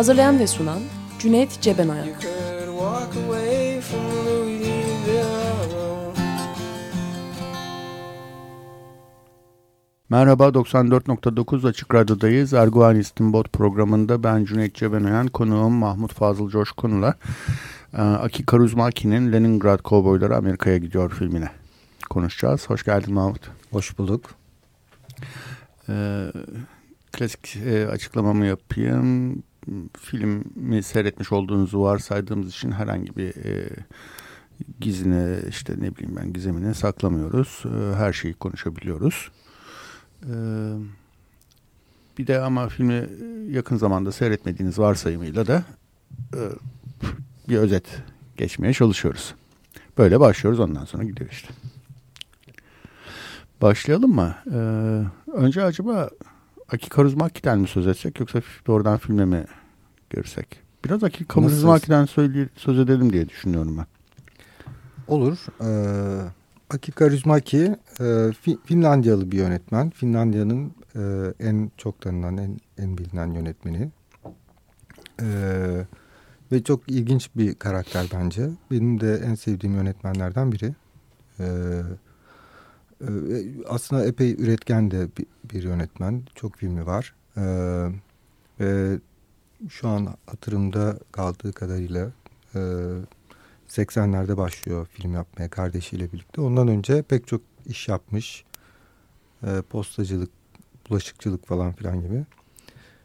Hazırlayan ve sunan Cüneyt Cebenayak Merhaba 94.9 Açık Radyo'dayız. Erguvan İstinbot programında ben Cüneyt Cebenoyan, konuğum Mahmut Fazıl Coşkun'la e, Aki Karuzmaki'nin Leningrad Kovboyları Amerika'ya gidiyor filmine konuşacağız. Hoş geldin Mahmut. Hoş bulduk. Ee, klasik e, açıklamamı yapayım. Filmi seyretmiş olduğunuzu varsaydığımız için herhangi bir e, gizine işte ne bileyim ben gizemini saklamıyoruz. E, her şeyi konuşabiliyoruz. E, bir de ama filmi yakın zamanda seyretmediğiniz varsayımıyla da e, bir özet geçmeye çalışıyoruz. Böyle başlıyoruz ondan sonra gidiyor işte. Başlayalım mı? Ee, önce acaba Aki Karuzmaki'den mi söz etsek yoksa doğrudan filme mi girsek? Biraz Aki Karuzmaki'den söyle, söz edelim diye düşünüyorum ben. Olur. Ee, Aki Kaurismäki e, Fi- Finlandiyalı bir yönetmen. Finlandiya'nın e, en çok tanınan, en, en bilinen yönetmeni. Ee, ve çok ilginç bir karakter bence. Benim de en sevdiğim yönetmenlerden biri. Ee, e, aslında epey üretken de bir, bir yönetmen. Çok filmi var. Ee, ve şu an hatırımda kaldığı kadarıyla e, 80'lerde başlıyor film yapmaya kardeşiyle birlikte. Ondan önce pek çok iş yapmış. E, postacılık, bulaşıkçılık falan filan gibi.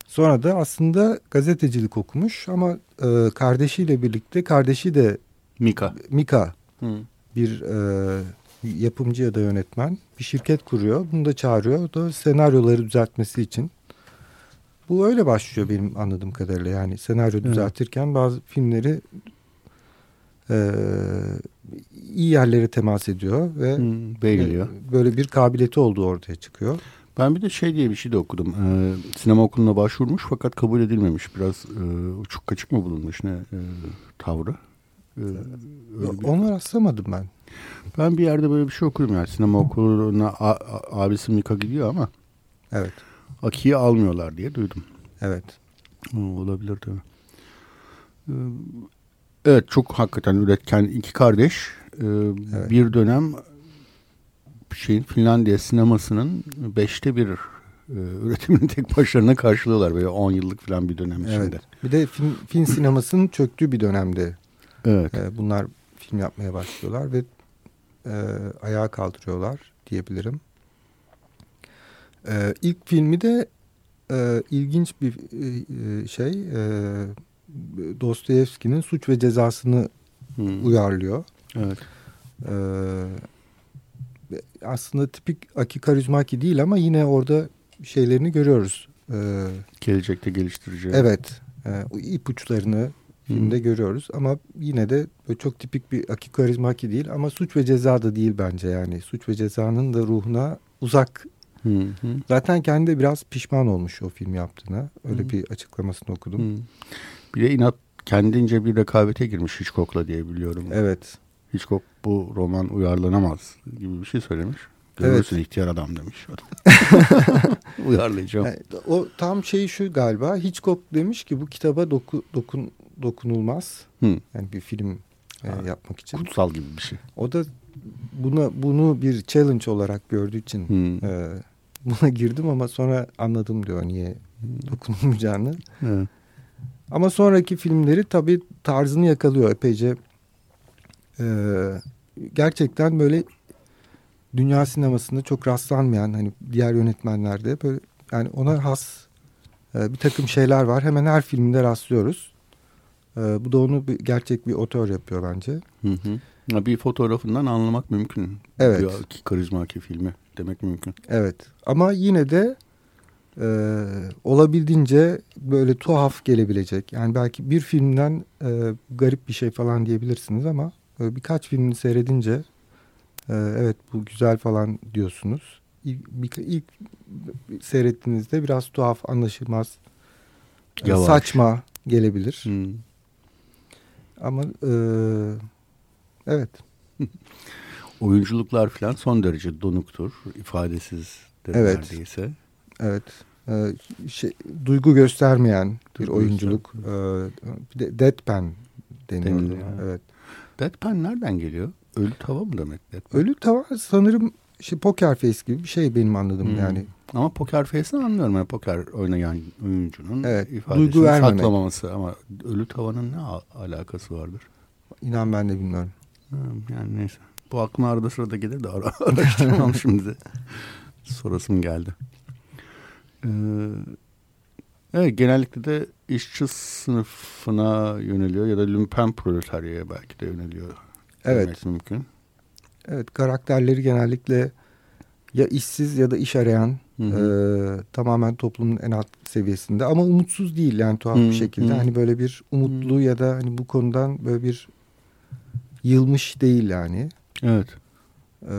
Sonra da aslında gazetecilik okumuş ama e, kardeşiyle birlikte kardeşi de Mika. Mika Hı. bir e, yapımcı ya da yönetmen bir şirket kuruyor. Bunu da çağırıyor. O da senaryoları düzeltmesi için. Bu öyle başlıyor benim anladığım kadarıyla. Yani senaryo Evet. düzeltirken bazı filmleri e, iyi yerlere temas ediyor ve Hı, beğeniliyor. e, böyle bir kabiliyeti olduğu ortaya çıkıyor. Ben bir de şey diye bir şey de okudum. Ee, sinema okuluna başvurmuş fakat kabul edilmemiş. Biraz e, uçuk kaçık mı bulunmuş ne e, tavrı? Ee, öyle bir- Onu rastlamadım ben. Ben bir yerde böyle bir şey okudum yani. Sinema okuluna abisi Mika gidiyor ama Evet, Aki'yi almıyorlar diye duydum. evet. Hı, olabilir tabii. Ee, Evet çok hakikaten üretken iki kardeş. Ee, Evet. Bir dönem şeyin Finlandiya sinemasının beşte bir e, üretimini tek başlarına karşılıyorlar. Böyle 10 yıllık falan bir dönem içinde. Evet. Bir de film, film sinemasının çöktüğü bir dönemde Evet. e, bunlar film yapmaya başlıyorlar ve e, ayağa kaldırıyorlar diyebilirim. E, ilk filmi de e, ilginç bir e, e, şey e, Dostoyevski'nin Suç ve Cezasını Hı, uyarlıyor. Evet. E, aslında tipik Aki Kaurismäki değil ama yine orada şeylerini görüyoruz. E, Gelecekte geliştirici. Evet. E, ipuçlarını filmde görüyoruz ama yine de çok tipik bir Aki Kaurismäki değil ama suç ve ceza da değil bence yani. Suç ve cezanın da ruhuna uzak. Hı, Zaten kendi de biraz pişman olmuş o film yaptığına. Öyle Hı. bir açıklamasını okudum. hı. Bir de inat kendince bir rekabete girmiş Hitchcock'la diye biliyorum. Evet. Hitchcock bu roman uyarlanamaz gibi bir şey söylemiş. Evet. Görürsün ihtiyar adam demiş. Uyarlayacağım. Yani o tam şey şu galiba. Hitchcock demiş ki bu kitaba doku, dokun, dokunulmaz. Hı. Yani bir film e, Ha. yapmak için. Kutsal gibi bir şey. O da buna bunu bir challenge olarak gördüğü için Hı. e, buna girdim ama sonra anladım diyor niye dokunulmayacağını. Evet. Ama sonraki filmleri tabii tarzını yakalıyor epeyce. E, gerçekten böyle dünya sinemasında çok rastlanmayan hani diğer yönetmenlerde böyle yani ona has e, bir takım şeyler var. Hemen her filmde rastlıyoruz. E, bu da onu bir, gerçek bir otör yapıyor bence. Hı hı. Ya Bir fotoğrafından anlamak mümkün. Evet. Bir karizmaki filmi demek mümkün. Evet ama yine de e, olabildiğince böyle tuhaf gelebilecek. Yani belki bir filmden e, garip bir şey falan diyebilirsiniz ama e, birkaç filmini seyredince e, evet bu güzel falan diyorsunuz. İlk, bir, ilk seyrettiğinizde biraz tuhaf anlaşılmaz e, Yavaş. saçma gelebilir. Hmm. Ama e, evet Oyunculuklar falan son derece donuktur. ifadesiz de Evet. neredeyse. evet e, şey, duygu göstermeyen bir Duygu oyunculuk. E, bir de deadpan deniyor. Deniliyor, ona, evet. Evet. Deadpan nereden geliyor? Ölü tava mı demek Deadpan? Ölü tava sanırım şey, poker face gibi bir şey benim anladığım Hmm. yani. Ama poker face'ini anlıyorum. Yani poker oynayan oyuncunun Evet, ifadesini duygu vermemek. saklamaması. Ama ölü tavanın ne al- alakası vardır? İnan ben de bilmiyorum. Yani neyse. Bu aklıma arada sırada gelir de ara araştırmam şimdi. Sorasım geldi. Ee, evet genellikle de işçi sınıfına yöneliyor ya da lümpen proletaryaya belki de yöneliyor. Evet. mümkün. Evet karakterleri genellikle ya işsiz ya da iş arayan Hı hı. e, tamamen toplumun en alt seviyesinde ama umutsuz değil yani tuhaf Hı, bir şekilde. hı. Hani böyle bir umutlu ya da hani bu konudan böyle bir yılmış değil yani. Evet. E,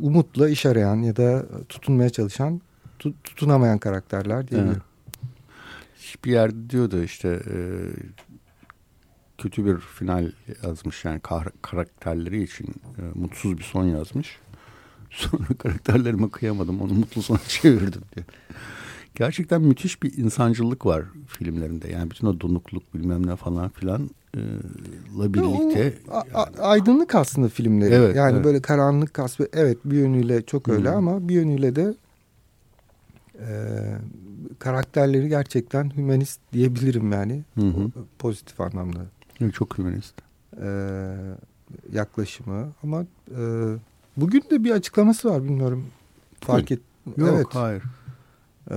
umutla iş arayan ya da tutunmaya çalışan tu- tutunamayan karakterler diyebilirim. Bir yerde diyordu işte e, kötü bir final yazmış yani kar- karakterleri için e, mutsuz bir son yazmış. Sonra karakterlerime kıyamadım onu mutlu sona çevirdim diye. Gerçekten müthiş bir insancılık var filmlerinde. Yani bütün o donukluk bilmem ne falan filan e, la birlikte. O, a- aydınlık aslında filmleri. Evet, yani evet. böyle karanlık kasve evet bir yönüyle çok öyle Hı. ama bir yönüyle de e, karakterleri gerçekten hümanist diyebilirim yani. Hı hı. Pozitif anlamda Yani çok hümanist. e, yaklaşımı ama e, bugün de bir açıklaması var bilmiyorum fark et. Yok evet. hayır. E,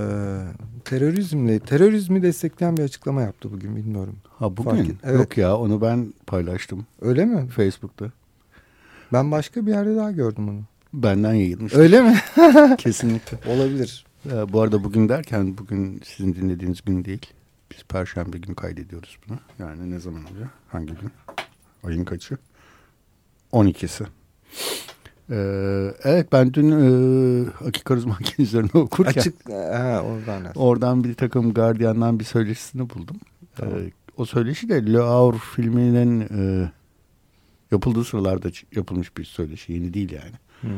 terörizmle terörizmi destekleyen bir açıklama yaptı bugün bilmiyorum. Ha Fark bugün et- evet. yok ya onu ben paylaştım Öyle mi? Facebook'ta. Ben başka bir yerde daha gördüm onu. Benden yayılmış. Öyle mi? Kesinlikle. Olabilir. Ee, bu arada bugün derken bugün sizin dinlediğiniz gün değil. Biz Perşembe günü kaydediyoruz bunu. Yani ne zaman oluyor? Hangi gün? Ayın kaçı? 12'si. Ee, evet ben dün e, Akika Rızmaki üzerine okurken Açık. Ha, oradan. aslında. oradan bir takım Guardian'dan bir söyleşisini buldum. Tamam. Ee, o söyleşi de Le Havre filminin e, yapıldığı sıralarda yapılmış bir söyleşi. Yeni değil yani. Hmm.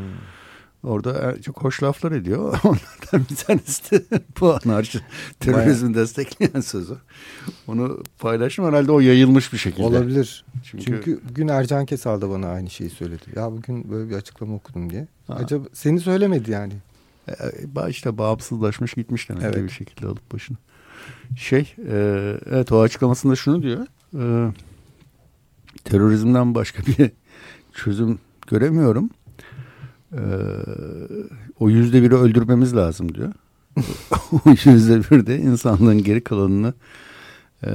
Orada e, çok hoş laflar ediyor. Onlardan bir tanesi de bu anarşi terörizmi destekleyen sözü. Onu paylaştım. Herhalde o yayılmış bir şekilde. Olabilir. Çünkü, Çünkü bugün Ercan Kesal da bana aynı şeyi söyledi. Ya bugün böyle bir açıklama okudum diye. Ha. Acaba seni söylemedi yani. e, ba- işte bağımsızlaşmış gitmiş demek Evet. bir şekilde alıp başını. Şey, e, evet o açıklamasında şunu diyor. E, terörizmden başka bir çözüm göremiyorum. E, o yüzde biri öldürmemiz lazım diyor. o yüzde bir de insanlığın geri kalanını e,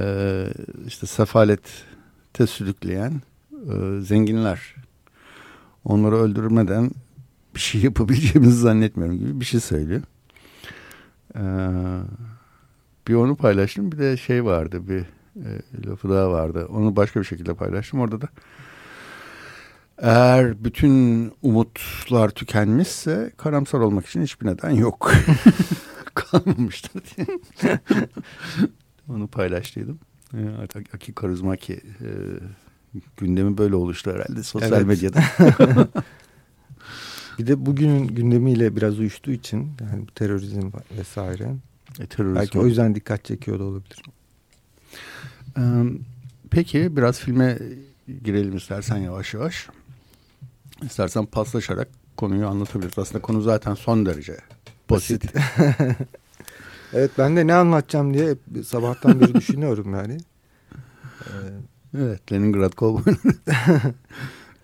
işte sefalete sürükleyen e, zenginler. Onları öldürmeden bir şey yapabileceğimizi zannetmiyorum gibi bir şey söylüyor. Ee, bir onu paylaştım bir de şey vardı bir e, lafı daha vardı. Onu başka bir şekilde paylaştım. Orada da eğer bütün umutlar tükenmişse karamsar olmak için hiçbir neden yok. Kalmamıştır diye. onu paylaştıydım. Ee, Artık Aki Karuzmaki e, gündemi böyle oluştu herhalde sosyal Evet. medyada. Bir de bugünün gündemiyle biraz uyuştuğu için yani bu terörizm vesaire. E, terörizm. Belki o yüzden dikkat çekiyor da olabilir. Ee, Peki biraz filme girelim istersen yavaş yavaş. İstersen paslaşarak konuyu anlatabiliriz. Aslında konu zaten son derece basit. Evet ben de ne anlatacağım diye sabahtan beri düşünüyorum yani. Ee, Evet Leningrad Kovboyları.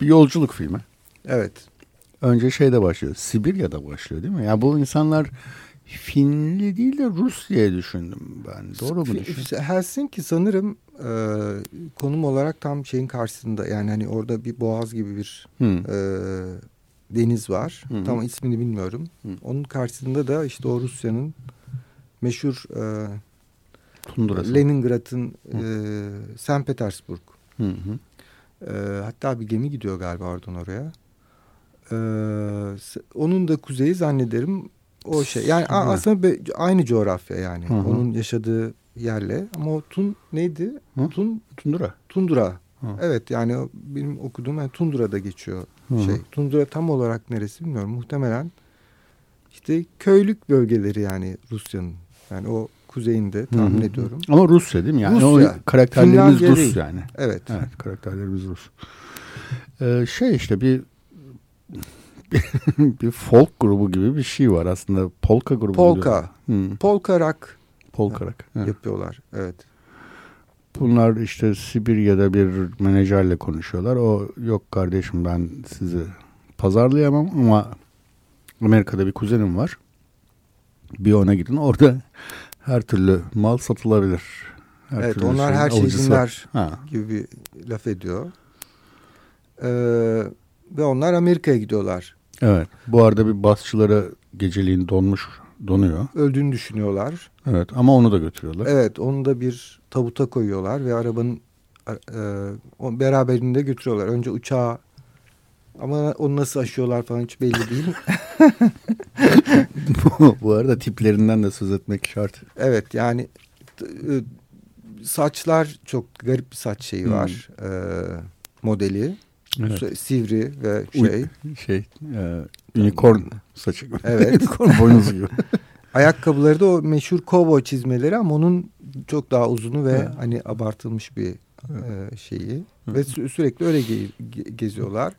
bir yolculuk filmi. evet. Önce şeyde başlıyor. Sibirya'da başlıyor değil mi? Ya bu insanlar Finli değil de Rus diye düşündüm ben. Doğru mu düşündüm? Helsinki sanırım e, konum olarak tam şeyin karşısında. Yani hani orada bir boğaz gibi bir Hı. e, deniz var. Hı. Tam ismini bilmiyorum. Hı. Onun karşısında da işte o Rusya'nın meşhur e, Tundurası. Leningrad'ın e, St. Petersburg. Hı hı. E, hatta bir gemi gidiyor galiba oradan oraya. E, onun da kuzeyi zannederim o şey. Yani Sibirya. aslında be- aynı coğrafya yani. Hı hı. Onun yaşadığı yerle. Ama o Tun neydi? Hı? Tun Tundura. Tundra. Hı. Evet yani benim okuduğum yani Tundra'da geçiyor Hı hı. şey. Tundra tam olarak neresi bilmiyorum. Muhtemelen işte köylük bölgeleri yani Rusya'nın. Yani o kuzeyinde tahmin Hı hı. ediyorum. Ama Rusya değil mi? Yani Rusya. O karakterlerimiz Finlandiya Rus değil. yani. Evet. Evet karakterlerimiz Rus. Ee, şey işte bir bir folk grubu gibi bir şey var aslında. Polka grubu. Polka. Hı, Polka rock polka rock. Evet. yapıyorlar. Evet. Bunlar işte Sibirya'da bir menajerle konuşuyorlar. O yok kardeşim ben sizi pazarlayamam ama Amerika'da bir kuzenim var. Bir ona gidin. Orada her türlü mal satılabilir. Her evet onlar her şeyi dinler gibi bir laf ediyor. Ee, ve onlar Amerika'ya gidiyorlar. Evet. Bu arada bir basçıları geceliğin donmuş, donuyor. Öldüğünü düşünüyorlar. Evet ama onu da götürüyorlar. Evet onu da bir tabuta koyuyorlar ve arabanın e, beraberinde götürüyorlar. Önce uçağa ama onu nasıl aşıyorlar falan hiç belli değil. Bu arada tiplerinden de söz etmek şart. evet yani e, saçlar çok garip bir saç şeyi Hmm. var. E, modeli. Evet. Sivri ve şey. Şey, e, unicorn saçı. Evet. unicorn boynuzu gibi. Ayakkabıları da o meşhur kovboy çizmeleri ama onun çok daha uzunu ve Evet. hani abartılmış bir e, şeyi. Hı. Ve sü- sürekli öyle ge- ge- geziyorlar.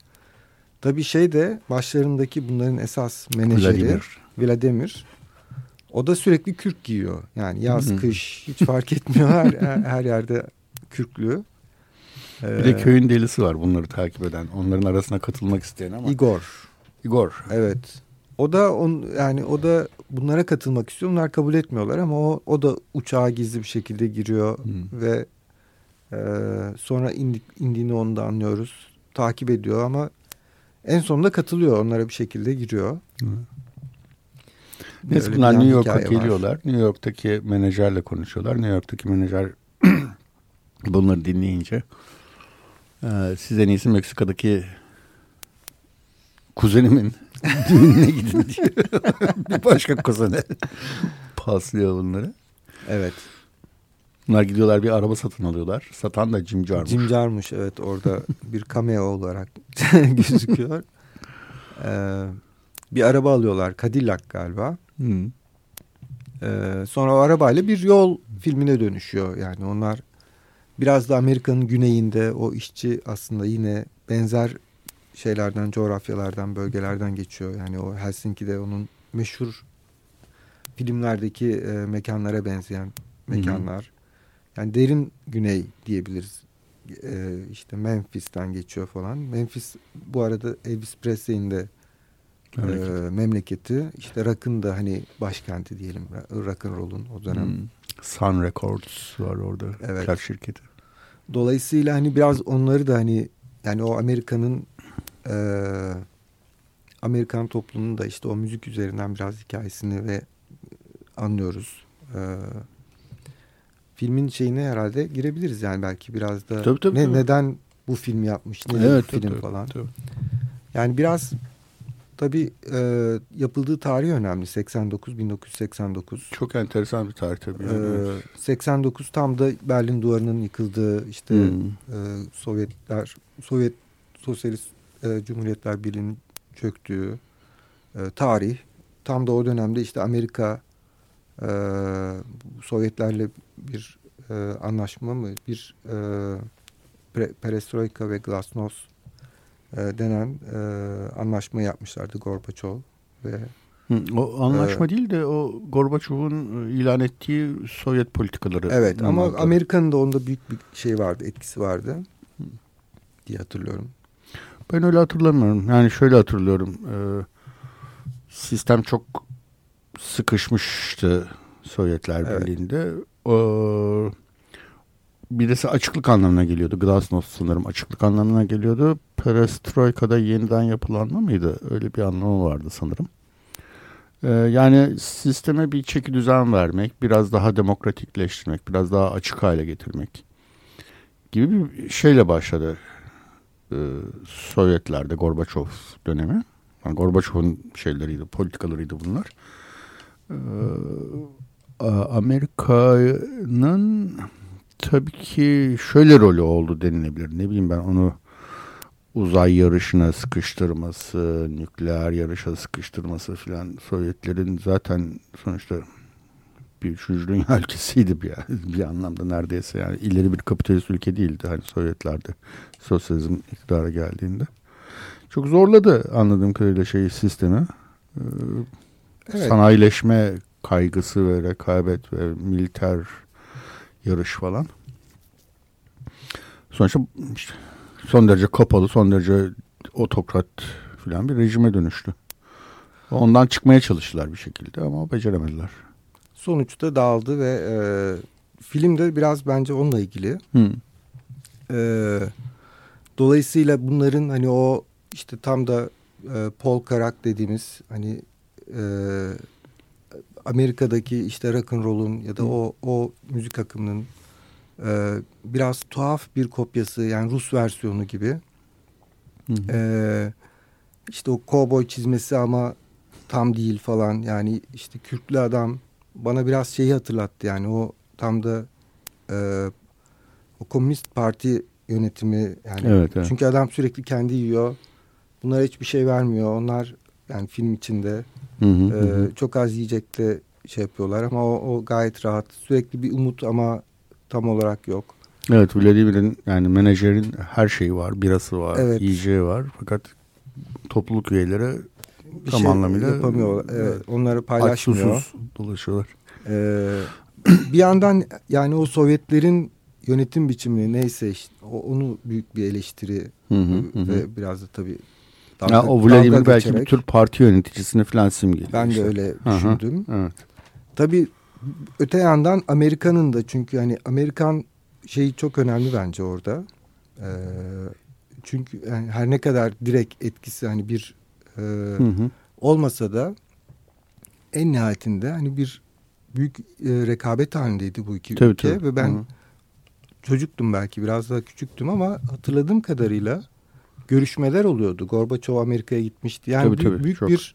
Tabii şey de başlarındaki bunların esas menajeri Vladimir. Vladimir. O da sürekli kürk giyiyor. Yani yaz, Hı. kış hiç fark etmiyor. Her, her yerde kürklü. Bir de Ee, köyün delisi var bunları takip eden. Onların arasına katılmak isteyen ama. Igor. Igor. Evet. O da on yani o da bunlara katılmak istiyor. Bunlar kabul etmiyorlar ama o o da uçağa gizli bir şekilde giriyor Hı. ve e, sonra indik, indiğini onu da anlıyoruz. Takip ediyor ama en sonunda katılıyor. Onlara bir şekilde giriyor. Böyle Neyse bunlar New York'a hikaye var. geliyorlar. New York'taki menajerle konuşuyorlar. New York'taki menajer bunları dinleyince e, siz en iyisi Meksika'daki kuzenimin düğününe gidin diyor. bir başka kuzene paslıyor bunları. Evet. Bunlar gidiyorlar bir araba satın alıyorlar. Satan da Jim Jarmusch. Jim Jarmusch evet orada bir cameo olarak gözüküyor. Ee, bir araba alıyorlar. Cadillac galiba. Hı. Ee, sonra o arabayla bir yol filmine dönüşüyor. Yani onlar biraz da Amerika'nın güneyinde o işçi aslında yine benzer şeylerden, coğrafyalardan, bölgelerden geçiyor. Yani o Helsinki'de onun meşhur filmlerdeki e, mekanlara benzeyen mekanlar. Yani derin güney diyebiliriz. E, işte Memphis'ten geçiyor falan. Memphis bu arada Elvis Presley'in de e, memleketi. İşte rock'ın da hani başkenti diyelim. Rock and roll'un o dönem. Hmm. Sun Records var orada. Evet. Plak şirketi. Dolayısıyla hani biraz onları da hani yani o Amerika'nın e, Amerikan toplumunun da işte o müzik üzerinden biraz hikayesini ve anlıyoruz. E, filmin şeyine herhalde girebiliriz yani belki biraz da Tabii, tabii, ne, tabii. neden bu film yapmış, ne Evet, bu film tabii, falan. tabii. Yani biraz tabii e, yapıldığı tarih önemli 89 1989. Çok enteresan bir tarih tabii. Ee, 89 tam da Berlin Duvarı'nın yıkıldığı işte Hmm. e, Sovyetler Sovyet Sosyalist e, Cumhuriyetler Birliği'nin çöktüğü e, tarih. Tam da o dönemde işte Amerika e, Sovyetlerle bir e, anlaşma mı bir e, perestroika ve glasnost e, denen e, anlaşma yapmışlardı Gorbaçov ve o anlaşma değil de o Gorbaçov'un e, ilan ettiği Sovyet politikaları. Evet ama. Amerika'nın da onda büyük bir şey vardı, etkisi vardı diye hatırlıyorum. Ben öyle hatırlamıyorum. Yani şöyle hatırlıyorum. e, sistem çok sıkışmıştı Sovyetler Evet. Birliği'nde. O, birisi açıklık anlamına geliyordu. Glasnost sanırım açıklık anlamına geliyordu. Perestroika'da yeniden yapılanma mıydı? Öyle bir anlamı vardı sanırım. Ee, yani sisteme bir çeki düzen vermek, biraz daha demokratikleştirmek, biraz daha açık hale getirmek gibi bir şeyle başladı e, Sovyetlerde Gorbaçov dönemi. Yani Gorbaçov'un şeyleriydi, politikalarıydı bunlar. Ee, Amerika'nın tabii ki şöyle rolü oldu denilebilir. Ne bileyim ben onu uzay yarışına sıkıştırması, nükleer yarışa sıkıştırması filan Sovyetlerin zaten sonuçta bir üçüncü dünya ülkesiydi bir, bir anlamda neredeyse yani ileri bir kapitalist ülke değildi hani Sovyetlerde sosyalizm iktidara geldiğinde. Çok zorladı anladığım kadarıyla şeyi sistemi. Ee, evet. Sanayileşme kaygısı ve rekabet ve militer yarış falan. Sonuçta işte son derece kapalı, son derece otokrat falan bir rejime dönüştü. Ondan çıkmaya çalıştılar bir şekilde ama beceremediler. Sonuçta dağıldı ve e, film de biraz bence onunla ilgili. Hmm. E, dolayısıyla bunların hani o işte tam da e, Paul Karak dediğimiz hani e, Amerika'daki işte rock and roll'un ya da o o müzik akımının e, biraz tuhaf bir kopyası yani Rus versiyonu gibi. Hı E, işte o kovboy çizmesi ama tam değil falan. Yani işte Kürklü adam bana biraz şeyi hatırlattı yani. O tam da e, o Komünist Parti yönetimi yani. Evet, evet. çünkü adam sürekli kendi yiyor. Bunlara hiçbir şey vermiyor. Onlar yani film içinde hı hı, e, hı. çok az yiyecekte şey yapıyorlar ama o, o gayet rahat. Sürekli bir umut ama tam olarak yok. Evet Vladimir'in yani menajerin her şeyi var. Birası var, evet. yiyeceği var. Fakat topluluk üyeleri bir tam şey anlamıyla yapamıyorlar. Evet, onları paylaşmıyor. Aç dolaşıyorlar. Ee, bir yandan yani o Sovyetlerin yönetim biçimi neyse işte, onu büyük bir eleştiri hı hı, hı. ve biraz da tabii dalga, ya, o Vladimir belki bir tür parti yöneticisini falan simgeliyor. Ben işte. de öyle düşündüm. Hı hı, evet. Tabii öte yandan Amerika'nın da çünkü hani Amerikan şeyi çok önemli bence orada. Ee, çünkü yani her ne kadar direkt etkisi hani bir e, hı hı. olmasa da en nihayetinde hani bir büyük e, rekabet halindeydi bu iki tabii, ülke tabii. ve ben hı. çocuktum belki biraz daha küçüktüm ama hatırladığım kadarıyla görüşmeler oluyordu. Gorbaçov Amerika'ya gitmişti. Yani tabii, büyük, tabii, büyük çok. bir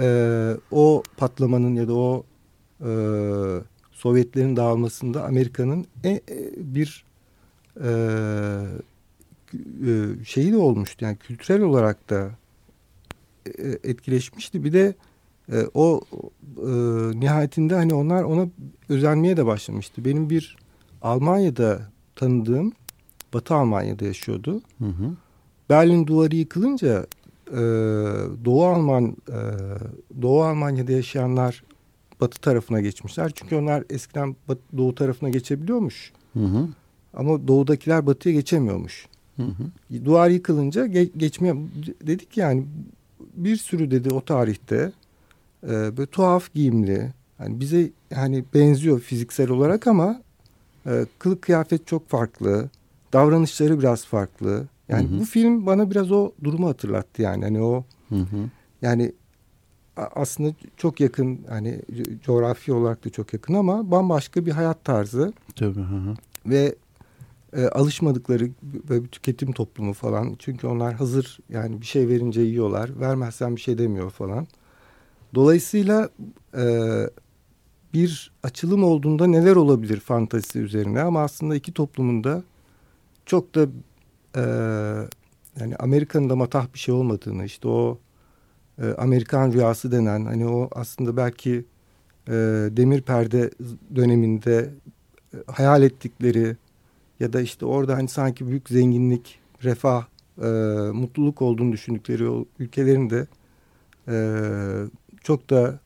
e, o patlamanın ya da o e, Sovyetlerin dağılmasında Amerika'nın e, e, bir e, e, şeyi de olmuştu. Yani kültürel olarak da e, etkileşmişti. Bir de e, o e, nihayetinde hani onlar ona özenmeye de başlamıştı. Benim bir Almanya'da tanıdığım Batı Almanya'da yaşıyordu. Hı hı. Berlin duvarı yıkılınca e, Doğu Alman e, Doğu Almanya'da yaşayanlar batı tarafına geçmişler. Çünkü onlar eskiden batı, doğu tarafına geçebiliyormuş. Hı hı. Ama doğudakiler batıya geçemiyormuş. Hı hı. Duvar yıkılınca ge geçmeye dedik yani bir sürü dedi o tarihte e, böyle tuhaf giyimli yani bize hani benziyor fiziksel olarak ama e, kılık kıyafet çok farklı davranışları biraz farklı yani hı hı. bu film bana biraz o durumu hatırlattı yani hani o hı hı. yani aslında çok yakın hani coğrafi olarak da çok yakın ama bambaşka bir hayat tarzı. Tabii. Hı hı. Ve e, alışmadıkları böyle bir tüketim toplumu falan. Çünkü onlar hazır yani bir şey verince yiyorlar. Vermezsen bir şey demiyor falan. Dolayısıyla e, bir açılım olduğunda neler olabilir fantazisi üzerine ama aslında iki toplumun da çok da e, yani Amerika'nın da matah bir şey olmadığını işte o e, Amerikan rüyası denen hani o aslında belki e, demir perde döneminde e, hayal ettikleri ya da işte orada hani sanki büyük zenginlik, refah, e, mutluluk olduğunu düşündükleri o ülkelerin de e, çok da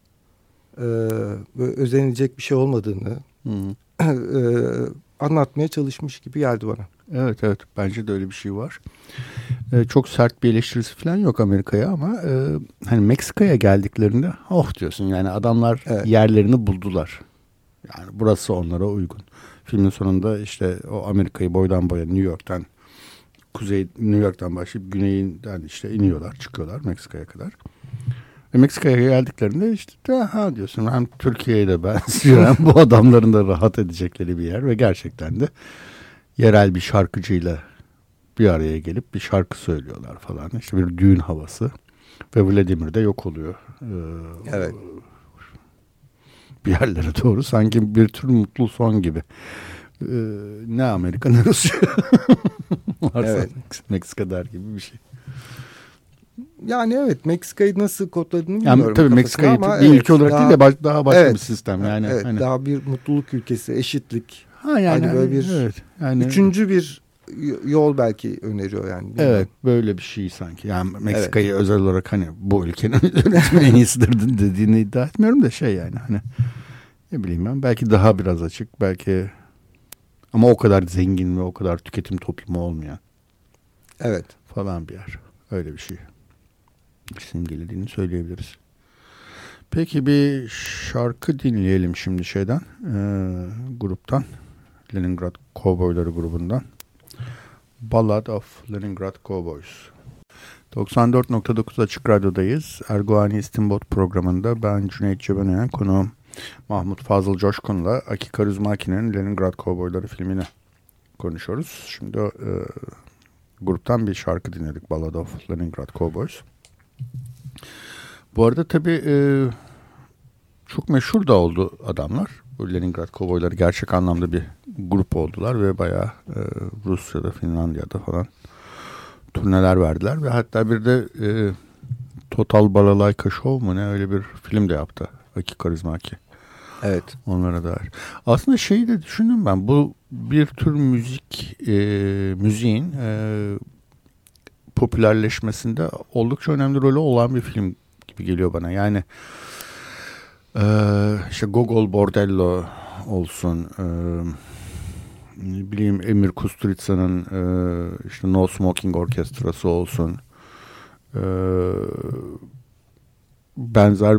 e, özenilecek bir şey olmadığını e, anlatmaya çalışmış gibi geldi bana. Evet evet bence de öyle bir şey var. Ee, çok sert bir eleştirisi falan yok Amerika'ya ama e, hani Meksika'ya geldiklerinde oh diyorsun yani adamlar evet. yerlerini buldular. Yani burası onlara uygun. Filmin sonunda işte o Amerika'yı boydan boya New York'tan kuzey New York'tan başlayıp güneyinden işte iniyorlar çıkıyorlar Meksika'ya kadar. Ve Meksika'ya geldiklerinde işte ha diyorsun hem Türkiye'ye de benziyor hem bu adamların da rahat edecekleri bir yer ve gerçekten de yerel bir şarkıcıyla bir araya gelip bir şarkı söylüyorlar falan. İşte bir düğün havası ve Vladimir de yok oluyor. Ee, Evet. Bir yerlere doğru sanki bir tür mutlu son gibi. Ee, ne Amerika ne Rusya. Varsa Evet. Meksika der gibi bir şey. Yani evet Meksika'yı nasıl kodladığını Yani bilmiyorum. tabii kafasına Meksika'yı ama bir evet, ülke olarak daha- değil de baş- daha başka Evet. bir sistem yani. evet, hani, daha bir mutluluk ülkesi, eşitlik. ha yani hani böyle bir evet, yani Üçüncü bir yol belki öneriyor yani. bilmiyorum. Evet böyle bir şey sanki. Yani Meksika'yı özel olarak hani bu ülkenin yönetimi en iyisidir dediğini iddia etmiyorum da şey yani hani ne bileyim ben belki daha biraz açık belki ama o kadar zengin ve o kadar tüketim toplumu olmayan Evet. falan bir yer. Öyle bir şey. Simgelediğini söyleyebiliriz. Peki bir şarkı dinleyelim şimdi şeyden. eee, gruptan. Leningrad Cowboyları grubundan. Ballad of Leningrad Cowboys. 94.9 Açık Radyo'dayız. Erguani İstinbot programında ben Cüneyt Cebenayan konuğum Mahmut Fazıl Coşkun'la Aki Karuzmaki'nin Leningrad Cowboyları filmini konuşuyoruz. Şimdi eee, gruptan bir şarkı dinledik. Ballad of Leningrad Cowboys. Bu arada tabii e, çok meşhur da oldu adamlar. Bu Leningrad Cowboyları gerçek anlamda bir grup oldular ve bayağı e, Rusya'da, Finlandiya'da falan turneler verdiler ve hatta bir de e, Total Balalayka Show mu ne öyle bir film de yaptı. Aki Karizmaki. Evet. Onlara dair. Aslında şeyi de düşündüm ben. Bu bir tür müzik e, müziğin e, popülerleşmesinde oldukça önemli rolü olan bir film gibi geliyor bana. Yani e, işte Gogol Bordello olsun e, ne bileyim EmirKusturica'nın e, işte No Smoking Orkestrası olsun e, benzer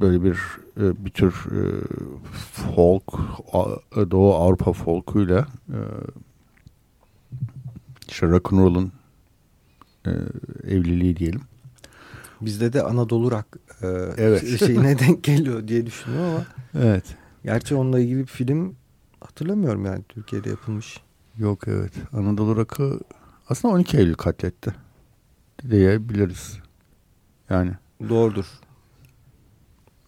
böyle bir e, bir tür e, folk Doğu Avrupa folkuyla e, işte rock'n'roll'un e, evliliği diyelim. Bizde de Anadolu rock e, Evet. şeyine denk geliyor diye düşünüyorum ama Evet. gerçi onunla ilgili bir film hatırlamıyorum yani Türkiye'de yapılmış. Yok evet. Anadolu Rock'ı aslında 12 Eylül katletti diyebiliriz. Yani Doğrudur.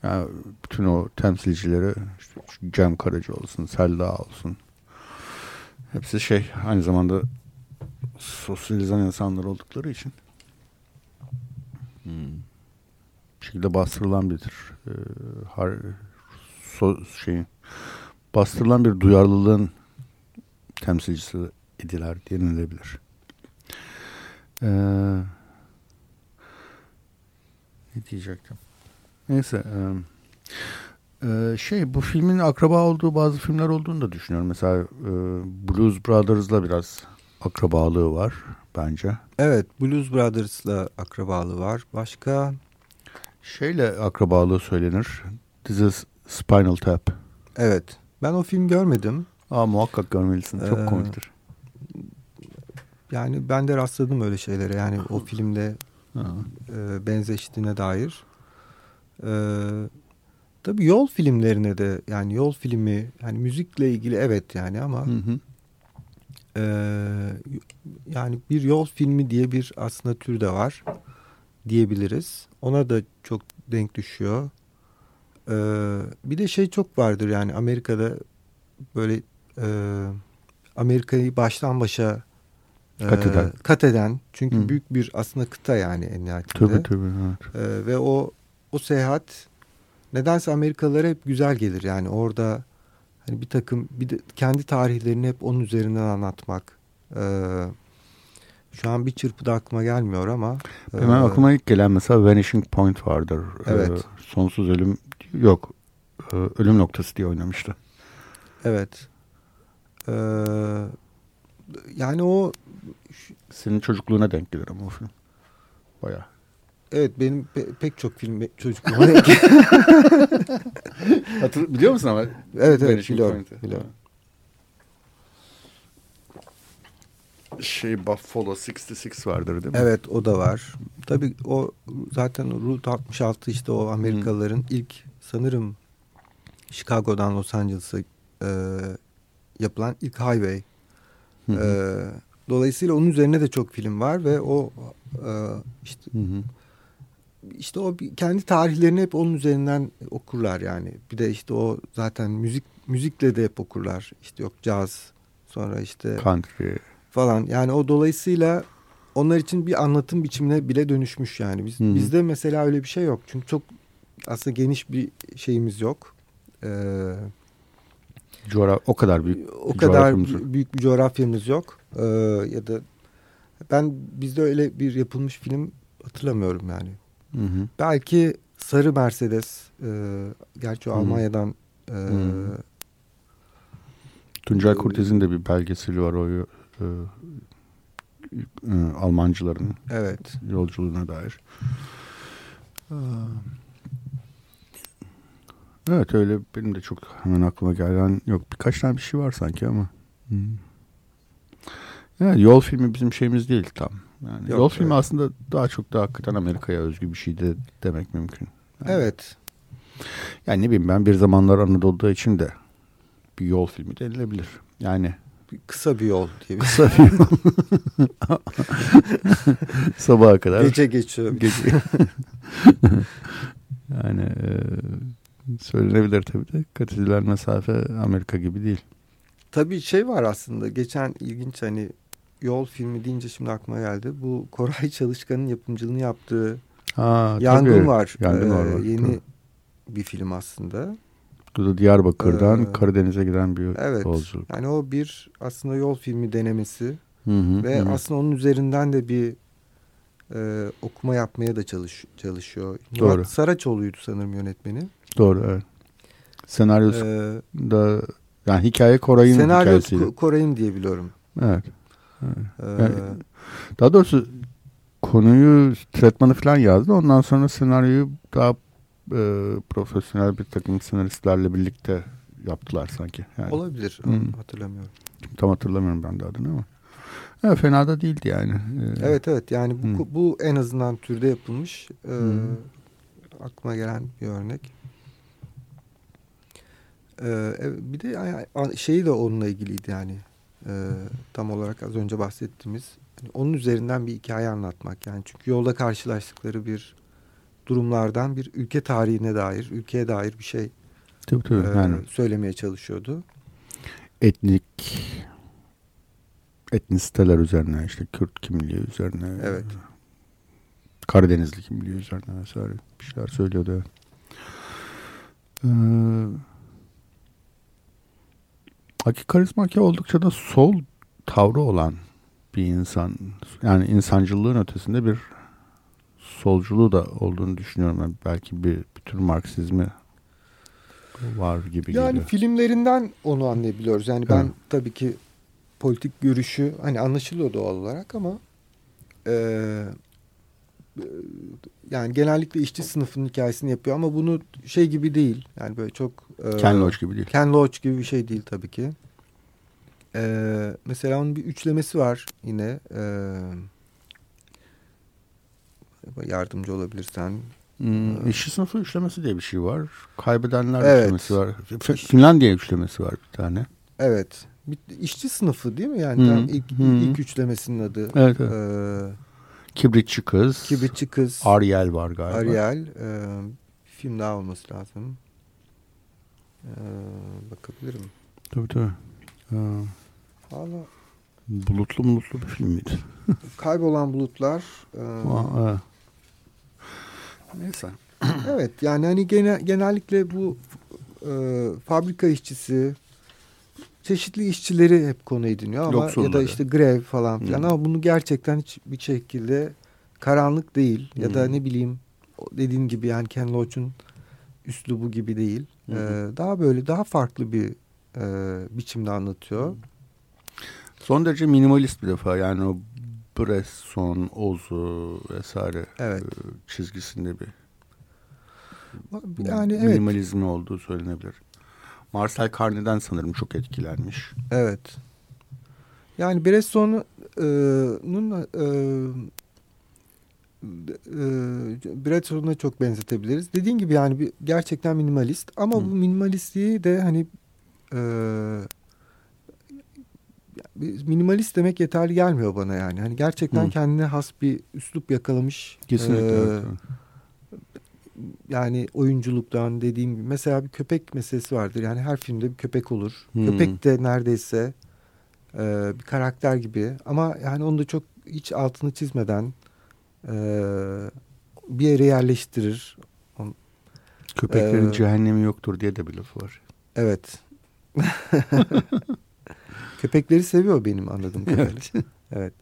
Yani bütün o temsilcileri işte Cem Karaca olsun, Selda olsun. Hepsi şey aynı zamanda sosyalizan insanlar oldukları için hmm, şekilde bastırılan bir e, har, so, şeyin bastırılan bir duyarlılığın temsilcisi idiler denilebilir. Ee, ne diyecektim? Neyse. e, e, şey bu filmin akraba olduğu bazı filmler olduğunu da düşünüyorum. Mesela e, Blues Brothers'la biraz akrabalığı var bence. Evet Blues Brothers'la akrabalığı var. Başka Şeyle akrabalığı söylenir. This is Spinal Tap. evet ben o film görmedim. Aa muhakkak görmelisin. Çok Ee, komiktir. Yani ben de rastladım öyle şeylere yani o filmde Ha. e, benzeştiğine dair. E, tabii yol filmlerine de yani yol filmi yani müzikle ilgili evet yani ama Hı hı. E, yani bir yol filmi diye bir aslında tür de var diyebiliriz. Ona da çok denk düşüyor. E, bir de şey çok vardır yani Amerika'da böyle e, Amerika'yı baştan başa e, Kat eden. kat eden. Çünkü Hı. büyük bir aslında kıta yani en nihayetinde. Tabii tabii. Evet. Ee, ve o o seyahat nedense Amerikalılara hep güzel gelir. Yani orada hani bir takım bir de kendi tarihlerini hep onun üzerinden anlatmak. Ee, şu an bir çırpıda aklıma gelmiyor ama. Hemen e, aklıma ilk gelen mesela Vanishing Point vardır. Evet. Ee, sonsuz ölüm yok. Ee, ölüm noktası diye oynamıştı. Evet. Ee, yani o Senin çocukluğuna denk gelir ama o film. Bayağı. Evet benim pe- pek çok film çocukluğuma denk- Hatır, biliyor musun ama? Evet evet biliyorum. Point'i? biliyorum. şey Buffalo 66 vardır değil mi? Evet o da var. Tabii o zaten Route 66 işte o Amerikalıların ilk sanırım Chicago'dan Los Angeles'a e, yapılan ilk highway. Hı hı. E, dolayısıyla onun üzerine de çok film var ve o e, işte Hı hı. İşte o kendi tarihlerini hep onun üzerinden okurlar yani. Bir de işte o zaten müzik müzikle de hep okurlar. İşte yok caz sonra işte Country. falan. Yani o dolayısıyla onlar için bir anlatım biçimine bile dönüşmüş yani. Biz, Hı hı. Bizde mesela öyle bir şey yok. Çünkü çok aslında geniş bir şeyimiz yok. Ee, Coğraf o kadar büyük. o bir kadar büyük bir coğrafyamız yok. Ee, ya da ben bizde öyle bir yapılmış film hatırlamıyorum yani. Hı hı. Belki Sarı Mercedes, e, gerçi o Hı. Almanya'dan e, Hı. Tuncay Kurtiz'in de bir belgeseli var o e, e, Almancıların evet. yolculuğuna dair. Aa. Evet öyle benim de çok hemen aklıma gelen yok. Birkaç tane bir şey var sanki ama. Hı. Evet, yol filmi bizim şeyimiz değil tam. Yani Yok, yol filmi evet. aslında daha çok da hakikaten Amerika'ya özgü bir şey de demek mümkün. Yani, Evet. Yani ne bileyim ben bir zamanlar Anadolu'da için de bir yol filmi denilebilir. Yani Kısa bir yol diye kısa bir yol. Sabaha kadar. gece geçiyor. Gece. yani e, söylenebilir tabii de kat mesafe Amerika gibi değil. Tabii şey var aslında geçen ilginç hani yol filmi deyince şimdi aklıma geldi. Bu Koray Çalışkan'ın yapımcılığını yaptığı Ha, Yangın tabii. var. Yangın var, Ee. Yeni Tabii. bir film aslında. Bu da Diyarbakır'dan Ee, Karadeniz'e giden bir Evet. yolculuk. Yani o bir aslında yol filmi denemesi Hı hı, ve hı. aslında onun üzerinden de bir e, okuma yapmaya da çalış, çalışıyor. Doğru. Murat Saraçoğlu'ydu sanırım yönetmeni. Doğru evet. Senaryosu Ee, da yani hikaye Koray'ın senaryo hikayesiydi. Ko- Koray'ın diye biliyorum. Evet. Ee, Yani- Daha doğrusu konuyu, tretmanı falan yazdı. Ondan sonra senaryoyu daha e, profesyonel bir takım senaristlerle birlikte yaptılar sanki. Yani olabilir. Hı. Hatırlamıyorum. tam hatırlamıyorum ben de adını ama. Evet, fena da değildi yani. Ee, Evet evet yani bu, Hı. bu en azından türde yapılmış e, Hı. aklıma gelen bir örnek. E, evet, bir de şeyi de onunla ilgiliydi yani E, tam olarak az önce bahsettiğimiz hani onun üzerinden bir hikaye anlatmak yani çünkü yolda karşılaştıkları bir durumlardan bir ülke tarihine dair ülkeye dair bir şey Tabii tabii. e, yani söylemeye çalışıyordu. etnik etnisiteler üzerine işte Kürt kimliği üzerine Evet. Karadenizli kimliği üzerine vesaire bir şeyler söylüyordu. Ee, Aki Karizmaki oldukça da sol tavrı olan bir insan. Yani insancılığın ötesinde bir solculuğu da olduğunu düşünüyorum. Ben belki bir, bir tür Marksizmi var gibi Yani geliyor. filmlerinden onu anlayabiliyoruz. Yani ben Evet. tabii ki politik görüşü hani anlaşılıyor doğal olarak ama e, yani genellikle işçi sınıfının hikayesini yapıyor ama bunu şey gibi değil. Yani böyle çok e, Ken Loach gibi değil. Ken Loach gibi bir şey değil tabii ki. E, mesela onun bir üçlemesi var yine. E, yardımcı olabilirsen. Hmm, işçi sınıfı üçlemesi diye bir şey var. Kaybedenler Evet. üçlemesi var. Finlandiya üçlemesi var bir tane. Evet. Bir, işçi sınıfı değil mi? Yani tam ilk, hı. ilk üçlemesinin adı. Evet, evet. E, Kibritçi kız. Kibritçi kız. Ariel var galiba. Ariel. E, bir film daha olması lazım. E, bakabilirim. Tabii tabii. Ee, Valla bulutlu bulutlu bir film miydi? kaybolan bulutlar. e, Aa, evet. Neyse. evet yani hani gene, genellikle bu e, fabrika işçisi çeşitli işçileri hep konu ediniyor ama ya da işte grev falan filan Hı. ama bunu gerçekten hiçbir şekilde karanlık değil ya da Hı. ne bileyim dediğin gibi yani Ken Loach'un üslubu gibi değil. Hı hı. E, daha böyle daha farklı bir e, biçimde anlatıyor. Son derece minimalist bir defa. Yani o Bresson, Ozu vesaire Evet. çizgisinde bir Yani evet. minimalizmi olduğu söylenebilir. Marcel Carné'den sanırım çok etkilenmiş. Evet. Yani Bresson'un e, e, Bresson'a çok benzetebiliriz. Dediğin gibi yani bir, gerçekten minimalist ama Hı. bu minimalistliği de hani e, minimalist demek yeterli gelmiyor bana yani. Hani gerçekten Hı. kendine has bir üslup yakalamış. Kesinlikle. E, yani oyunculuktan dediğim gibi mesela bir köpek meselesi vardır. Yani her filmde bir köpek olur. Hmm. Köpek de neredeyse e, bir karakter gibi ama yani onu da çok hiç altını çizmeden e, bir yere yerleştirir. Köpeklerin ee, cehennemi yoktur diye de bir laf var. Evet. Köpekleri seviyor benim anladığım kadarıyla. Evet. evet.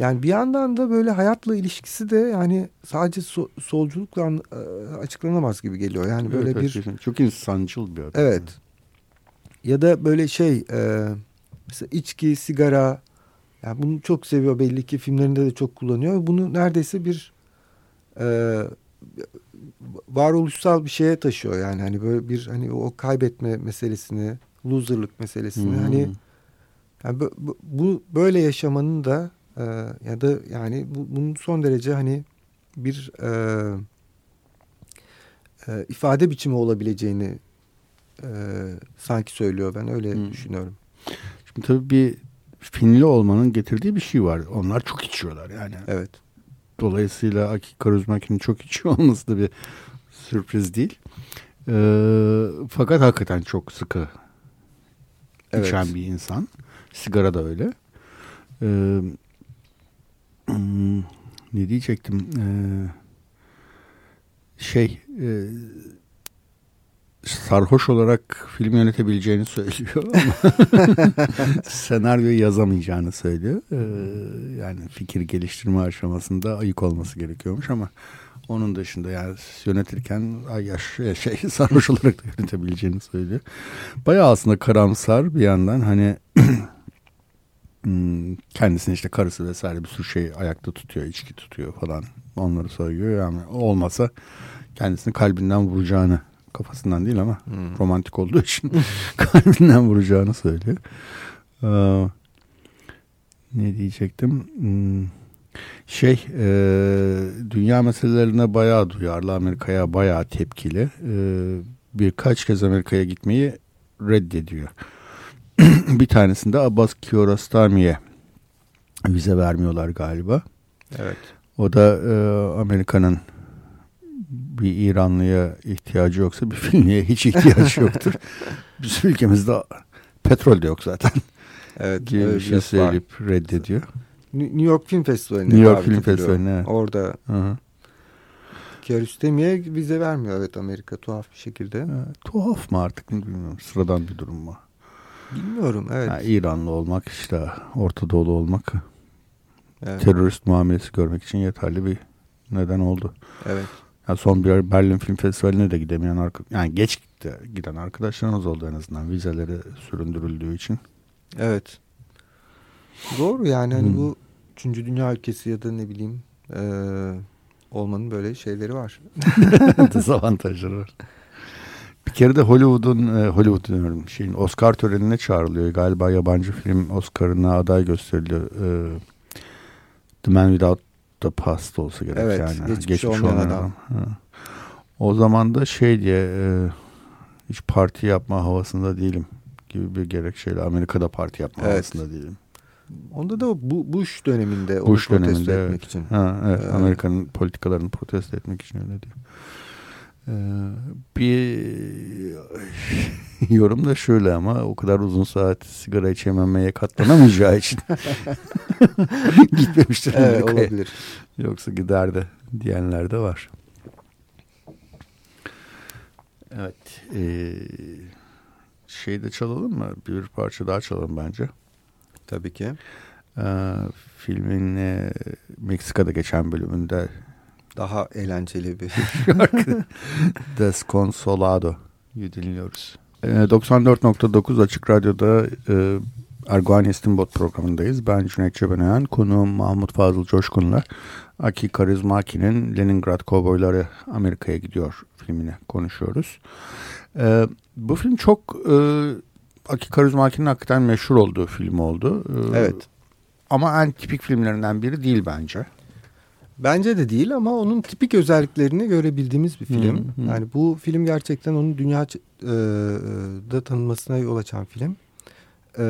Yani bir yandan da böyle hayatla ilişkisi de yani sadece so solculukla e, açıklanamaz gibi geliyor. Yani böyle evet, bir çok insancıl bir adam. Evet. Ya da böyle şey e, mesela içki, sigara yani bunu çok seviyor belli ki filmlerinde de çok kullanıyor. Bunu neredeyse bir e, varoluşsal bir şeye taşıyor yani hani böyle bir hani o kaybetme meselesini, loserlık meselesini hmm. hani yani bu, bu böyle yaşamanın da e, ya da yani bu, bunun son derece hani bir e, e, ifade biçimi olabileceğini e, sanki söylüyor. Ben öyle hmm. düşünüyorum. Şimdi tabii bir Finli olmanın getirdiği bir şey var. Onlar çok içiyorlar yani. Evet. Dolayısıyla Aki Karuzmaki'nin çok içiyor olması da bir sürpriz değil. Ee, fakat hakikaten çok sıkı evet. içen bir insan. Sigara da öyle. Ee, Hmm, ne diyecektim? Ee, şey e, sarhoş olarak film yönetebileceğini söylüyor ama senaryoyu yazamayacağını söylüyor. Ee, yani fikir geliştirme aşamasında ayık olması gerekiyormuş ama onun dışında yani yönetirken ay yaş şey sarhoş olarak da yönetebileceğini söylüyor. Bayağı aslında karamsar bir yandan hani kendisini işte karısı vesaire bir sürü şey ayakta tutuyor, içki tutuyor falan onları söylüyor. Yani olmasa kendisini kalbinden vuracağını kafasından değil ama hmm. romantik olduğu için kalbinden vuracağını söylüyor. Ee, ne diyecektim? Hmm, şey e, dünya meselelerine bayağı duyarlı Amerika'ya bayağı tepkili. Ee, birkaç kez Amerika'ya gitmeyi reddediyor. bir tanesinde Abbas Kiarostami'ye vize vermiyorlar galiba. Evet. O da e, Amerika'nın bir İranlıya ihtiyacı yoksa bir filmiye hiç ihtiyacı yoktur. Bizim ülkemizde petrol de yok zaten. Evet. Gibi bir şey söyleyip var. reddediyor. New York Film Festivali'ne New York Film Festivali'ne. Evet. Orada Hı Kiarostami'ye vize vermiyor evet Amerika tuhaf bir şekilde. Evet, tuhaf mı artık bilmiyorum. Sıradan bir durum mu? Bilmiyorum evet. Yani İranlı olmak işte Orta Doğulu olmak evet. terörist muamelesi görmek için yeterli bir neden oldu. Evet. Yani son bir Berlin Film Festivali'ne de gidemeyen yani geç giden arkadaşlarımız oldu en azından vizeleri süründürüldüğü için. Evet. Doğru yani hani hmm. bu üçüncü dünya ülkesi ya da ne bileyim e, olmanın böyle şeyleri var. Dezavantajları var. Bir kere de Hollywood'un e, Hollywood diyorum şeyin Oscar törenine çağrılıyor. Galiba yabancı film Oscar'ına aday gösteriliyor. E, The Man Without the Past olsa gerek evet, yani. Geçmiş, geçmiş olmayan adam. adam. O zaman da şey diye e, hiç parti yapma havasında değilim gibi bir gerekçeyle Amerika'da parti yapma evet. havasında değilim. Onda da bu Bush döneminde Bush onu protesto döneminde, etmek evet. için. Ha, evet, ee, Amerika'nın politikalarını protesto etmek için öyle diyor. Ee, bir yorum da şöyle ama o kadar uzun saat sigara içememeye katlanamayacağı için gitmemiştir. Evet, olabilir. Yoksa giderdi diyenler de var. Evet. E, şey de çalalım mı? Bir parça daha çalalım bence. Tabii ki. E, filmin e, Meksika'da geçen bölümünde daha eğlenceli bir şarkı. Desconsolado dinliyoruz. 94.9 Açık Radyo'da e, Erguvan İstinbot programındayız. Ben Cüneyt Cebenayan, konuğum Mahmut Fazıl Coşkun'la Aki Karizmaki'nin Leningrad Kovboyları Amerika'ya gidiyor filmini konuşuyoruz. E, bu film çok e, Aki Kaurismäki'nin hakikaten meşhur olduğu film oldu. Ee, Evet. Ama en tipik filmlerinden biri değil bence. Bence de değil ama onun tipik özelliklerini görebildiğimiz bir film. Hı hı. Yani bu film gerçekten onun dünya e, da tanınmasına yol açan film. E,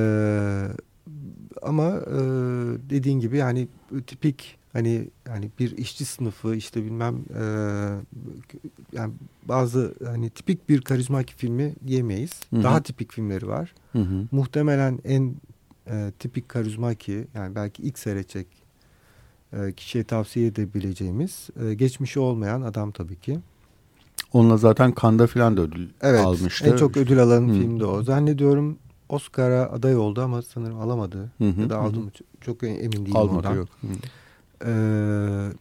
ama e, dediğin gibi yani tipik hani yani bir işçi sınıfı işte bilmem e, yani bazı hani tipik bir karizmatik filmi diyemeyiz. Hı hı. Daha tipik filmleri var. Hı hı. Muhtemelen en e, tipik karizmaki yani belki ilk seyredecek e, kişiye tavsiye edebileceğimiz e, geçmişi olmayan adam tabii ki. Onunla zaten Kanda filan da ödül Evet almıştı. en çok ödül alan Hı. film de o. Zannediyorum Oscar'a aday oldu ama sanırım alamadı. Hı hı, ya da aldı mı çok, emin değilim Almadı ondan. yok. Hı. Ee,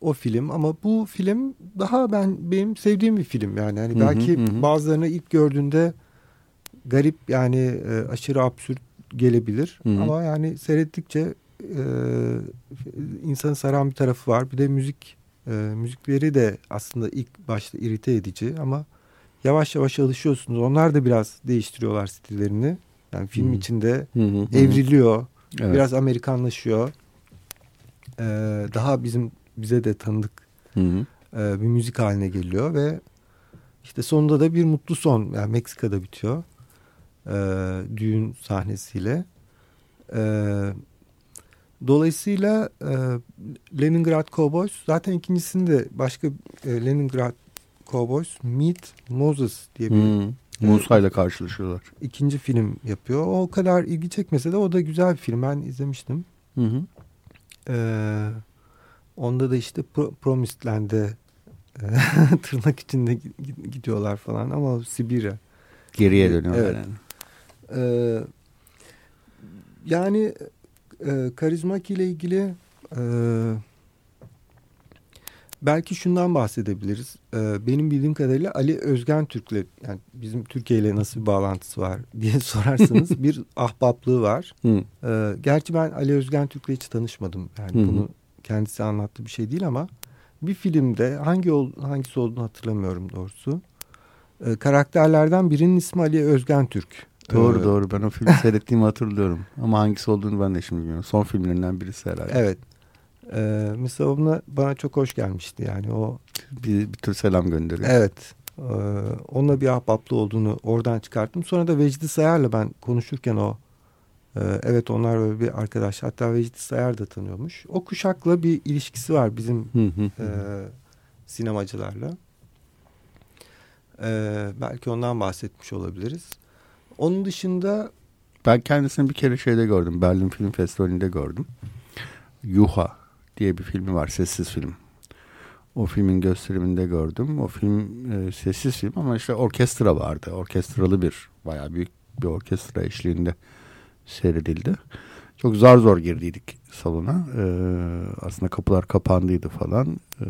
o film ama bu film daha ben benim sevdiğim bir film yani. yani belki hı hı. bazılarını ilk gördüğünde garip yani e, aşırı absürt gelebilir Hı hı. ama yani seyrettikçe e, insanı saran bir tarafı var. Bir de müzik e, müzikleri de aslında ilk başta irite edici ama yavaş yavaş alışıyorsunuz. Onlar da biraz değiştiriyorlar stillerini. Yani film Hı. içinde hı. evriliyor. Evet. Biraz Amerikanlaşıyor. Ee, daha bizim bize de tanıdık hı. e, bir müzik haline geliyor ve işte sonunda da bir mutlu son yani Meksika'da bitiyor e, düğün sahnesiyle. E, dolayısıyla e, Leningrad Cowboys zaten ikincisinde başka e, Leningrad Cowboys Meet Moses diye bir Hı. Musa ile karşılaşıyorlar. ikinci film yapıyor. O kadar ilgi çekmese de o da güzel bir film. Ben izlemiştim. Hı hı. Ee, onda da işte Pro Promised Land'e e, tırnak içinde gi- gidiyorlar falan ama Sibirya. Geriye dönüyorlar Evet. yani. Ee, yani e, karizmak ile ilgili e, belki şundan bahsedebiliriz. E, benim bildiğim kadarıyla Ali Özgen Türk'le yani bizim Türkiye ile nasıl bir bağlantısı var diye sorarsanız bir ahbaplığı var. Hı. Ee, gerçi ben Ali Özgen Türk'le hiç tanışmadım. Yani Hı bunu kendisi anlattığı bir şey değil ama bir filmde hangi ol, hangisi olduğunu hatırlamıyorum doğrusu. Ee, karakterlerden birinin ismi Ali Özgen Türk. Doğru Ee, doğru ben o filmi seyrettiğimi hatırlıyorum. Ama hangisi olduğunu ben de şimdi bilmiyorum. Son filmlerinden birisi herhalde. Evet. Ee, mesela ona bana çok hoş gelmişti yani o Bir, bir tür selam gönderiyor. evet Ee, onunla bir ahbaplı olduğunu oradan çıkarttım. Sonra da Vecdi Sayar'la ben konuşurken o e, evet onlar böyle bir arkadaş hatta Vecdi Sayar da tanıyormuş. O kuşakla bir ilişkisi var bizim e, sinemacılarla. E, belki ondan bahsetmiş olabiliriz. Onun dışında Ben kendisini bir kere şeyde gördüm. Berlin Film Festivali'nde gördüm. Yuha diye bir filmi var. Sessiz film. O filmin gösteriminde gördüm. O film e, sessiz film ama işte orkestra vardı. Orkestralı bir bayağı büyük bir orkestra eşliğinde seyredildi. Çok zar zor girdiydik salona. E, aslında kapılar kapandıydı falan. E,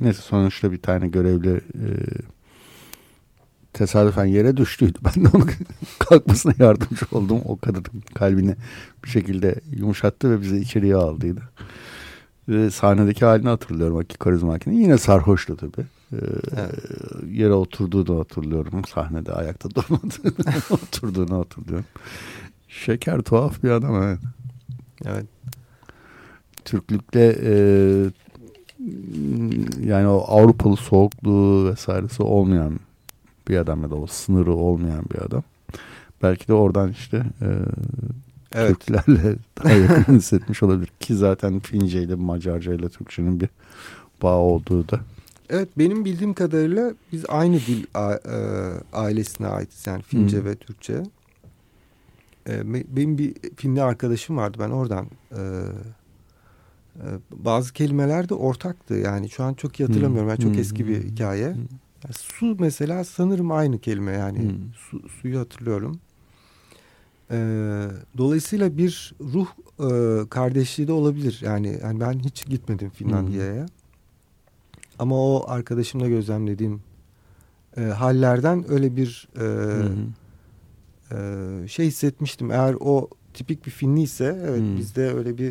neyse sonuçta bir tane görevli e, tesadüfen yere düştüydü. Ben de onun kalkmasına yardımcı oldum. O kadının kalbini bir şekilde yumuşattı ve bizi içeriye aldıydı. Ve sahnedeki halini hatırlıyorum Aki Karizmaki'nin. Yine sarhoştu tabii. Ee, Yere oturduğunu hatırlıyorum. Sahnede ayakta durmadığını oturduğunu hatırlıyorum. Şeker tuhaf bir adam evet. evet Türklükle e, yani o Avrupalı soğukluğu vesairesi olmayan bir adam ya da o sınırı olmayan bir adam. Belki de oradan işte e, evet Türklerle daha yakın hissetmiş olabilir. Ki zaten Fince ile Macarca ile Türkçenin bir bağ olduğu da. Evet benim bildiğim kadarıyla biz aynı dil e, ailesine aitiz yani Fince Hı. ve Türkçe. E, be- benim bir Finli arkadaşım vardı ben oradan e, bazı kelimeler de ortaktı yani şu an çok iyi hatırlamıyorum yani çok Hı. eski bir hikaye. Yani su mesela sanırım aynı kelime yani Hı. su, suyu hatırlıyorum. E, dolayısıyla bir ruh e, kardeşliği de olabilir yani, yani ben hiç gitmedim Finlandiya'ya. Ama o arkadaşımla gözlemlediğim e, hallerden öyle bir e, hı. e, şey hissetmiştim. Eğer o tipik bir Finli ise evet Hmm. bizde öyle bir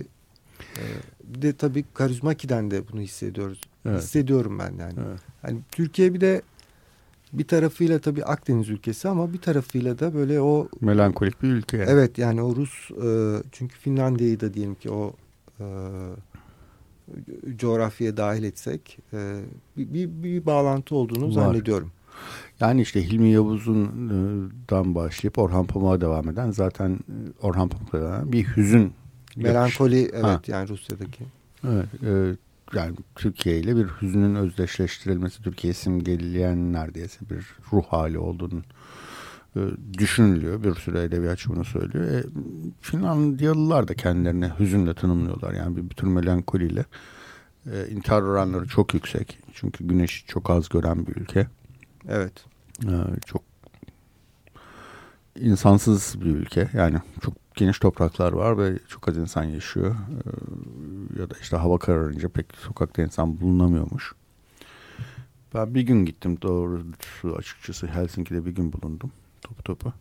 e, bir de tabii Karizmaki'den de bunu hissediyoruz. Evet. Hissediyorum ben yani. Evet. Hani Türkiye bir de bir tarafıyla tabii Akdeniz ülkesi ama bir tarafıyla da böyle o Melankolik bir ülke. Yani. evet yani o Rus e, çünkü Finlandiya'yı da diyelim ki o e, coğrafyaya dahil etsek e, bir, bir, bir bağlantı olduğunu Var. zannediyorum. Yani işte Hilmi Yavuz'undan başlayıp Orhan Pamuk'a devam eden zaten e, Orhan Pamuk'ta devam bir hüzün. Melankoli evet Ha. yani Rusya'daki. Evet, e, yani Türkiye ile bir hüznün özdeşleştirilmesi, Türkiye simgeleyen neredeyse bir ruh hali olduğunu e, düşünülüyor. Bir sürü edebiyatçı bunu söylüyor. E, Finlandiyalılar da kendilerini hüzünle tanımlıyorlar. Yani bir, bir tür melankoliyle. E, intihar oranları çok yüksek. Çünkü güneşi çok az gören bir ülke. Evet. Ee, çok insansız bir ülke. Yani çok geniş topraklar var ve çok az insan yaşıyor. Ee, ya da işte hava kararınca pek sokakta insan bulunamıyormuş. Ben bir gün gittim doğrusu açıkçası Helsinki'de bir gün bulundum topu topu.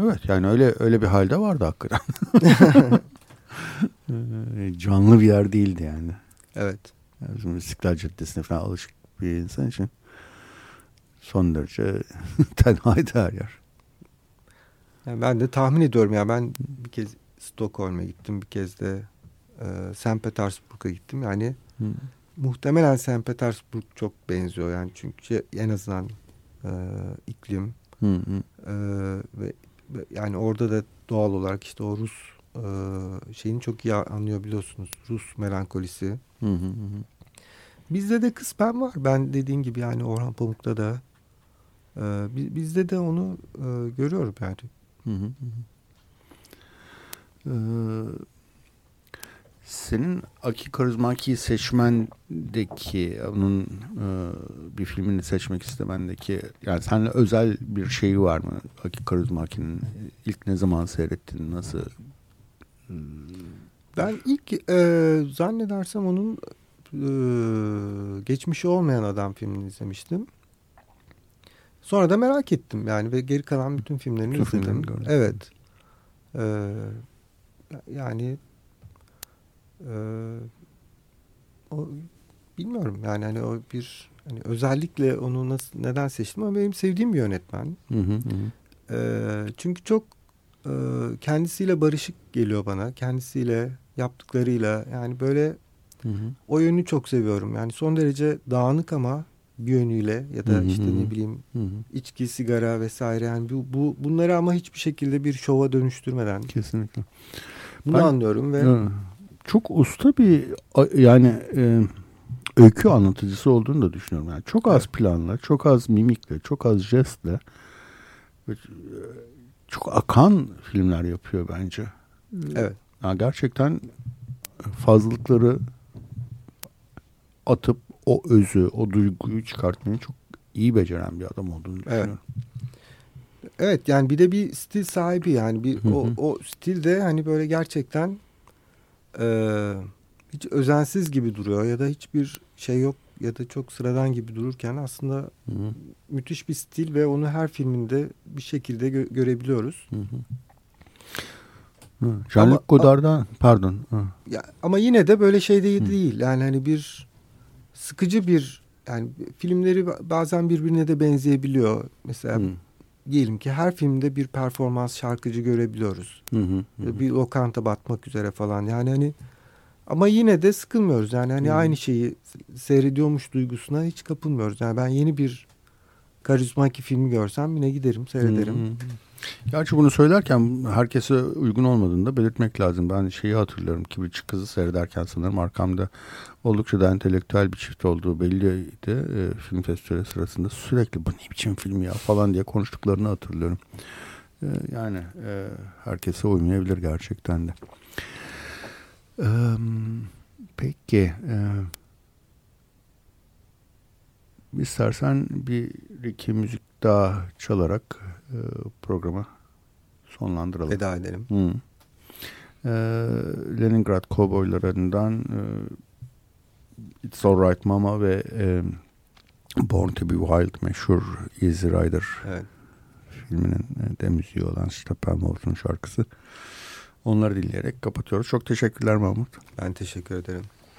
Evet yani öyle öyle bir halde vardı hakikaten. Ee, Canlı bir yer değildi yani. Evet. Yani bizim İstiklal Caddesi'ne falan alışık bir insan için son derece tenhaydı her yer. Yani ben de tahmin ediyorum ya ben bir kez Stockholm'e gittim bir kez de e, St. Petersburg'a gittim yani muhtemelen St. Petersburg çok benziyor yani çünkü en azından e, iklim Hı hı. e, ve, ve yani orada da doğal olarak işte o Rus e, şeyini çok iyi anlıyor biliyorsunuz Rus melankolisi. Hı hı hı. Bizde de kısmen var ben dediğin gibi yani Orhan Pamuk'ta da e, bi- bizde de onu e, görüyorum yani. Ee, senin Aki Karizmaki seçmendeki onun e, bir filmini seçmek istemendeki yani seninle özel bir şeyi var mı? Aki Karizmaki'nin ilk ne zaman seyrettin nasıl? Ben ilk e, zannedersem onun e, geçmişi olmayan adam filmini izlemiştim. Sonra da merak ettim yani ve geri kalan bütün filmlerini Bütün izledim. filmlerini gördüm. Evet. E, yani e, o bilmiyorum yani hani o bir hani özellikle onu nasıl neden seçtim ama benim sevdiğim bir yönetmen. Hı hı hı. E, çünkü çok e, kendisiyle barışık geliyor bana. Kendisiyle yaptıklarıyla yani böyle Hı hı. o yönünü çok seviyorum. Yani son derece dağınık ama bir yönüyle ya da Hı hı işte ne bileyim Hı hı. içki, sigara vesaire yani bu, bu bunları ama hiçbir şekilde bir şova dönüştürmeden Kesinlikle. bunu Ben- anlıyorum ve Ya, çok usta bir yani e, öykü anlatıcısı olduğunu da düşünüyorum. Yani çok az planla, çok az mimikle, çok az jestle e, çok akan filmler yapıyor bence. evet Yani gerçekten fazlalıkları atıp o özü, o duyguyu çıkartmayı çok iyi beceren bir adam olduğunu düşünüyorum. Evet yani bir de bir stil sahibi yani bir Hı hı. o, o stil de hani böyle gerçekten e, hiç özensiz gibi duruyor ya da hiçbir şey yok ya da çok sıradan gibi dururken aslında Hı hı. müthiş bir stil ve onu her filminde bir şekilde gö- görebiliyoruz. Hı hı. Jean-Luc Godard'dan pardon. Hı. Ya, ama yine de böyle şey değil, Hı. değil. Yani hani bir sıkıcı bir yani filmleri ba- bazen birbirine de benzeyebiliyor. Mesela Hı. diyelim ki her filmde bir performans şarkıcı görebiliyoruz. Hı, hı. bir lokanta batmak üzere falan yani hani ama yine de sıkılmıyoruz yani hani Hı. aynı şeyi seyrediyormuş duygusuna hiç kapılmıyoruz yani ben yeni bir karizmaki filmi görsem yine giderim seyrederim. Hı. Gerçi bunu söylerken herkese uygun olmadığını da belirtmek lazım. Ben şeyi hatırlıyorum Kibritçi Kızı seyrederken sanırım arkamda oldukça da entelektüel bir çift olduğu belliydi. E, film festivali sırasında sürekli bu ne biçim film ya falan diye konuştuklarını hatırlıyorum. E, yani e, herkese uymayabilir gerçekten de. E, peki. E, istersen bir iki müzik daha çalarak e, programı sonlandıralım. Veda edelim. Hı. E, Leningrad Kovboylarından e, It's Alright Mama ve e, Born to be Wild meşhur Easy Rider Evet. filminin e, de müziği olan Steppenwolf'un şarkısı. Onları dinleyerek kapatıyoruz. Çok teşekkürler Mahmut. Ben teşekkür ederim.